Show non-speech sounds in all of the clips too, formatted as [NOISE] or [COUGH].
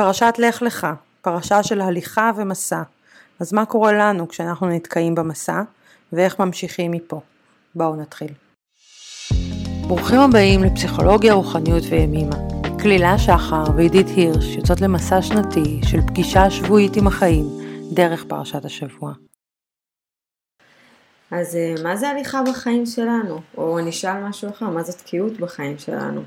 פרשת לך לך, פרשה של הליכה ומסע. אז מה קורה לנו כשאנחנו נתקעים במסע, ואיך ממשיכים מפה? בואו נתחיל. ברוכים הבאים לפסיכולוגיה, רוחניות וימימה. כלילה שחר ועידית הירש יוצאות למסע שנתי של פגישה שבועית עם החיים דרך פרשת השבוע. אז אה, מה זה הליכה בחיים שלנו? או נשאל משהו אחר, מה זה תקיעות בחיים שלנו?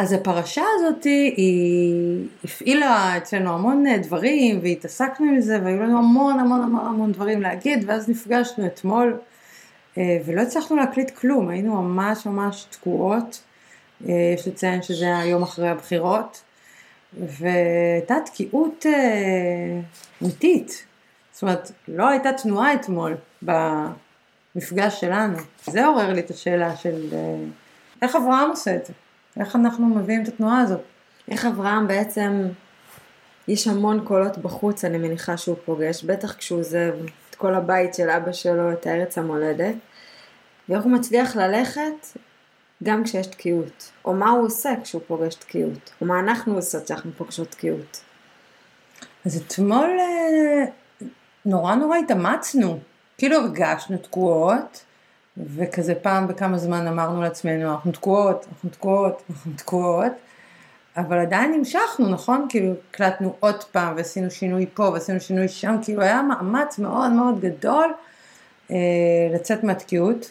אז הפרשה הזאת היא הפעילה אצלנו המון דברים והתעסקנו עם זה והיו לנו המון המון המון המון דברים להגיד ואז נפגשנו אתמול אה, ולא הצלחנו להקליט כלום, היינו ממש ממש תקועות, אה, יש לציין שזה היה יום אחרי הבחירות והייתה תקיעות אה, אמיתית, זאת אומרת לא הייתה תנועה אתמול במפגש שלנו, זה עורר לי את השאלה של איך אברהם עושה את זה. איך אנחנו מביאים את התנועה הזאת? איך אברהם בעצם, יש המון קולות בחוץ, אני מניחה שהוא פוגש, בטח כשהוא עוזב את כל הבית של אבא שלו, את הארץ המולדת, ואיך הוא מצליח ללכת גם כשיש תקיעות, או מה הוא עושה כשהוא פוגש תקיעות, או מה אנחנו עושות כשאנחנו פוגשות תקיעות. אז אתמול אה, נורא נורא התאמצנו, כאילו הרגשנו תקועות, וכזה פעם בכמה זמן אמרנו לעצמנו, אנחנו תקועות, אנחנו תקועות, אנחנו תקועות, אבל עדיין המשכנו, נכון? כאילו הקלטנו עוד פעם ועשינו שינוי פה ועשינו שינוי שם, כאילו היה מאמץ מאוד מאוד גדול אה, לצאת מהתקיעות.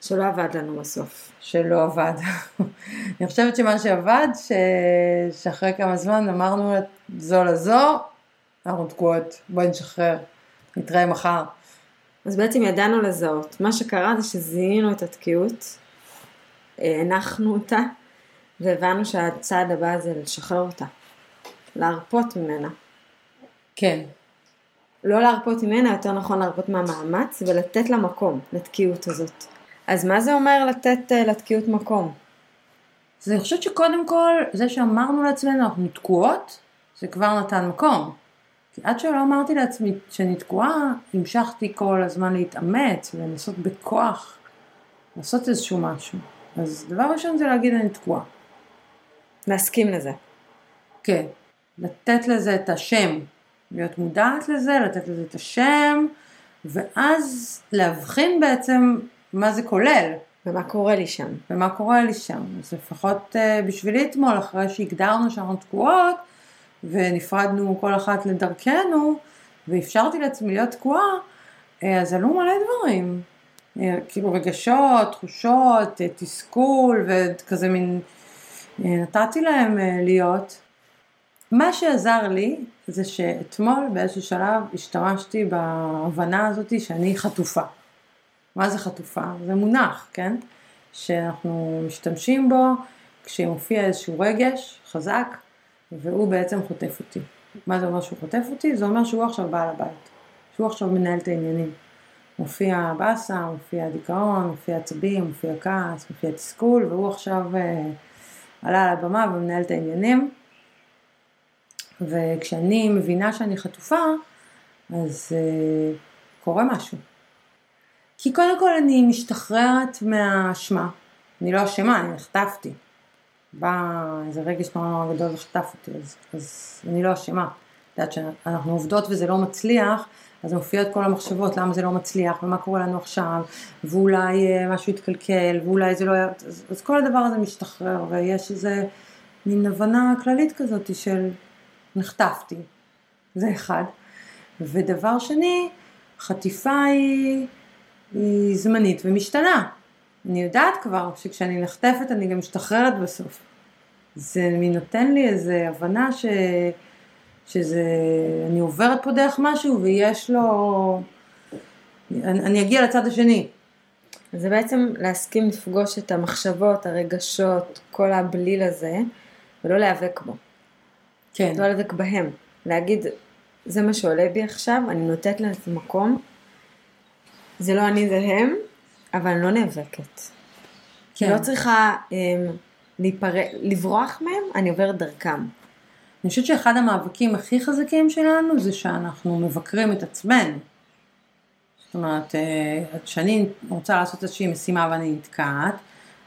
שלא עבד לנו בסוף. שלא עבד. [LAUGHS] אני חושבת שמה שעבד, ש... שאחרי כמה זמן אמרנו זו לזו, אנחנו תקועות, בואי נשחרר, נתראה מחר. אז בעצם ידענו לזהות. מה שקרה זה שזיהינו את התקיעות, הנחנו אותה, והבנו שהצעד הבא זה לשחרר אותה. להרפות ממנה. כן. לא להרפות ממנה, יותר נכון להרפות מהמאמץ ולתת לה מקום, לתקיעות הזאת. אז מה זה אומר לתת uh, לתקיעות מקום? אז אני חושבת שקודם כל, זה שאמרנו לעצמנו אנחנו תקועות, זה כבר נתן מקום. כי עד שלא אמרתי לעצמי שאני תקועה, המשכתי כל הזמן להתאמץ ולנסות בכוח לעשות איזשהו משהו. אז דבר ראשון זה להגיד אני תקועה. להסכים לזה. כן, לתת לזה את השם, להיות מודעת לזה, לתת לזה את השם, ואז להבחין בעצם מה זה כולל. ומה קורה לי שם. ומה קורה לי שם. אז לפחות uh, בשבילי אתמול, אחרי שהגדרנו שאנחנו תקועות, ונפרדנו כל אחת לדרכנו, ואפשרתי לעצמי להיות תקועה, אה, אז עלו מלא דברים. אה, כאילו רגשות, תחושות, אה, תסכול וכזה מין, נתתי להם להיות. מה שעזר לי זה שאתמול באיזשהו שלב השתמשתי בהבנה הזאת שאני חטופה. מה זה חטופה? זה מונח, כן? שאנחנו משתמשים בו כשמופיע איזשהו רגש חזק והוא בעצם חוטף אותי. מה זה אומר שהוא חוטף אותי? זה אומר שהוא עכשיו בעל הבית, שהוא עכשיו מנהל את העניינים. מופיע באסה, מופיע דיכאון, מופיע עצבים, מופיע כעס, מופיע תסכול, והוא עכשיו אה, עלה על הבמה ומנהל את העניינים. וכשאני מבינה שאני חטופה, אז אה, קורה משהו. כי קודם כל אני משתחררת מהאשמה. אני לא אשמה, אני נחטפתי. בא איזה רגש נורא נורא גדול וחטף אותי, אז, אז אני לא אשמה. את יודעת שאנחנו עובדות וזה לא מצליח, אז מופיעות כל המחשבות למה זה לא מצליח ומה קורה לנו עכשיו, ואולי אה, משהו יתקלקל, ואולי זה לא יהיה, אז, אז כל הדבר הזה משתחרר, ויש איזה מין הבנה כללית כזאת של נחטפתי, זה אחד. ודבר שני, חטיפה היא, היא זמנית ומשתנה. אני יודעת כבר שכשאני נחטפת אני גם משתחררת בסוף. זה נותן לי איזו הבנה ש... שזה, אני עוברת פה דרך משהו ויש לו, אני, אני אגיע לצד השני. זה בעצם להסכים לפגוש את המחשבות, הרגשות, כל הבליל הזה, ולא להיאבק בו. כן. לא להיאבק בהם. להגיד, זה מה שעולה בי עכשיו, אני נותנת לזה מקום, זה לא אני, זה הם, אבל אני לא נאבקת. כן. לא צריכה um, להיפר... לברוח מהם, אני עוברת דרכם. אני חושבת שאחד המאבקים הכי חזקים שלנו זה שאנחנו מבקרים את עצמנו. זאת אומרת, כשאני רוצה לעשות איזושהי משימה ואני נתקעת,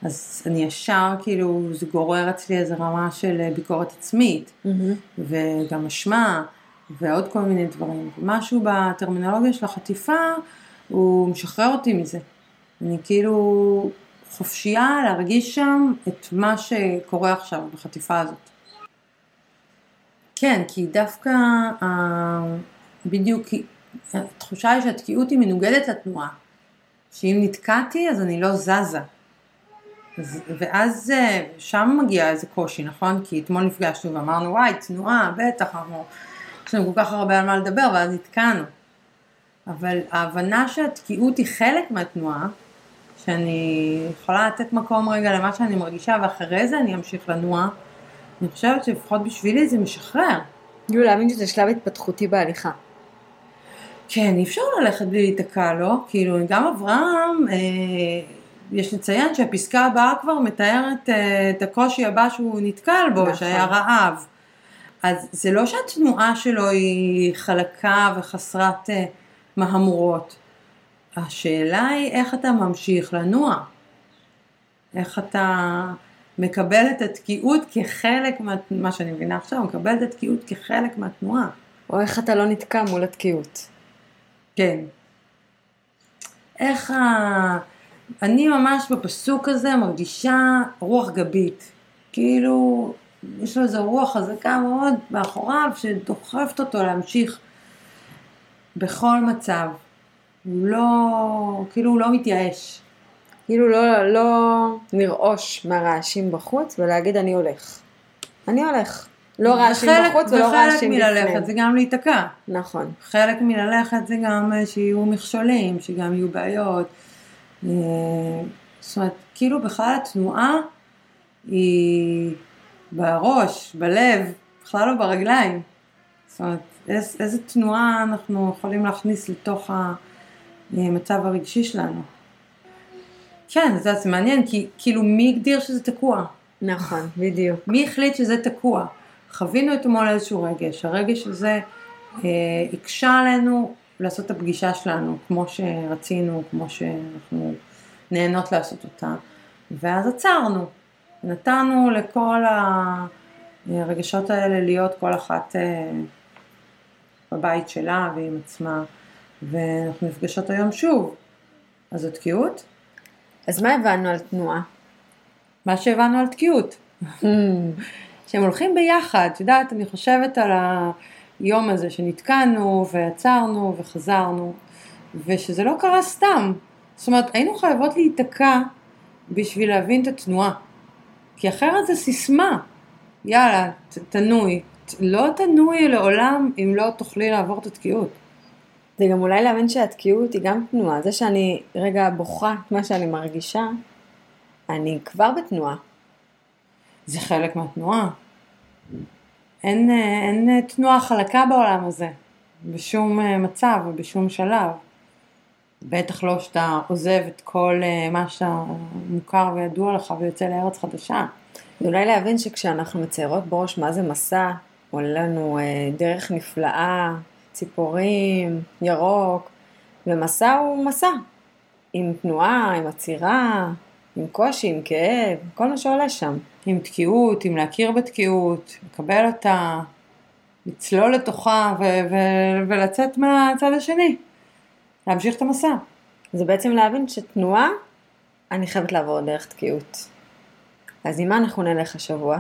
אז אני ישר, כאילו, זה גורר אצלי איזו רמה של אה, ביקורת עצמית, וגם אשמה, ועוד כל מיני דברים. משהו בטרמינולוגיה של החטיפה, הוא משחרר אותי מזה. אני כאילו חופשייה להרגיש שם את מה שקורה עכשיו בחטיפה הזאת. כן, כי דווקא אה, בדיוק התחושה היא שהתקיעות היא מנוגדת לתנועה. שאם נתקעתי אז אני לא זזה. אז, ואז אה, שם מגיע איזה קושי, נכון? כי אתמול נפגשנו ואמרנו, וואי, תנועה, בטח, אנחנו, יש לנו כל כך הרבה על מה לדבר, ואז נתקענו. אבל ההבנה שהתקיעות היא חלק מהתנועה, שאני יכולה לתת מקום רגע למה שאני מרגישה, ואחרי זה אני אמשיך לנוע, אני חושבת שלפחות בשבילי זה משחרר. כאילו להאמין שזה שלב התפתחותי בהליכה. כן, אי אפשר ללכת בלי להיתקע, לא? כאילו, גם אברהם, אה, יש לציין שהפסקה הבאה כבר מתארת אה, את הקושי הבא שהוא נתקל בו, נכון. שהיה רעב. אז זה לא שהתנועה שלו היא חלקה וחסרת אה, מהמורות. השאלה היא איך אתה ממשיך לנוע. איך אתה מקבל את התקיעות כחלק מה, שאני מבינה עכשיו, מקבל את התקיעות כחלק מהתנועה. או איך אתה לא נתקע מול התקיעות. כן. איך ה... אני ממש בפסוק הזה מרגישה רוח גבית. כאילו, יש לו איזו רוח חזקה מאוד מאחוריו שדוחפת אותו להמשיך בכל מצב. הוא לא, כאילו הוא לא מתייאש. כאילו לא, לא נרעוש מהרעשים בחוץ ולהגיד אני הולך. אני הולך. לא רעשים בחוץ ולא רעשים בפנים. וחלק מללכת זה גם להיתקע. נכון. חלק מללכת זה גם אה, שיהיו מכשולים, שגם יהיו בעיות. אה, זאת אומרת, כאילו בכלל התנועה היא בראש, בלב, בכלל לא ברגליים. זאת אומרת, איז, איזה תנועה אנחנו יכולים להכניס לתוך המצב הרגשי שלנו. כן, זה, זה מעניין, כי כאילו מי הגדיר שזה תקוע? נכון, [LAUGHS] בדיוק. מי החליט שזה תקוע? חווינו אתמול איזשהו רגש, הרגש הזה אה, הקשה עלינו לעשות את הפגישה שלנו כמו שרצינו, כמו שאנחנו נהנות לעשות אותה, ואז עצרנו, נתנו לכל הרגשות האלה להיות כל אחת אה, בבית שלה ועם עצמה, ואנחנו נפגשות היום שוב, אז זו תקיעות. אז מה הבנו על תנועה? מה שהבנו על תקיעות. [LAUGHS] שהם הולכים ביחד, את יודעת, אני חושבת על היום הזה שנתקענו ועצרנו וחזרנו, ושזה לא קרה סתם. זאת אומרת, היינו חייבות להיתקע בשביל להבין את התנועה. כי אחרת זה סיסמה. יאללה, תנוי. לא תנוי לעולם אם לא תוכלי לעבור את התקיעות. זה גם אולי להבין שהתקיעות היא גם תנועה. זה שאני רגע בוכה את מה שאני מרגישה, אני כבר בתנועה. זה חלק מהתנועה. אין, אין תנועה חלקה בעולם הזה, בשום אה, מצב ובשום שלב. בטח לא שאתה עוזב את כל אה, מה שאתה מוכר וידוע לך ויוצא לארץ חדשה. ואולי להבין שכשאנחנו מציירות בראש מה זה מסע, עולה לנו אה, דרך נפלאה, ציפורים, ירוק, ומסע הוא מסע. עם תנועה, עם עצירה, עם קושי, עם כאב, כל מה שעולה שם. עם תקיעות, עם להכיר בתקיעות, לקבל אותה, לצלול לתוכה ו- ו- ולצאת מהצד השני, להמשיך את המסע. זה בעצם להבין שתנועה, אני חייבת לעבור דרך תקיעות. אז עם מה אנחנו נלך השבוע?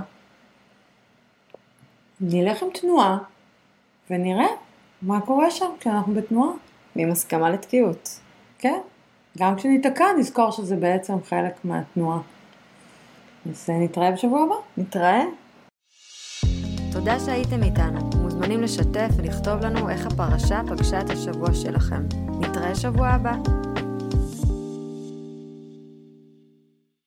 נלך עם תנועה ונראה מה קורה שם כשאנחנו בתנועה. ועם הסכמה לתקיעות. כן, גם כשניתקע נזכור שזה בעצם חלק מהתנועה. אז אה, נתראה בשבוע הבא. נתראה. תודה שהייתם איתנו. מוזמנים לשתף ולכתוב לנו איך הפרשה פגשה את השבוע שלכם. נתראה שבוע הבא.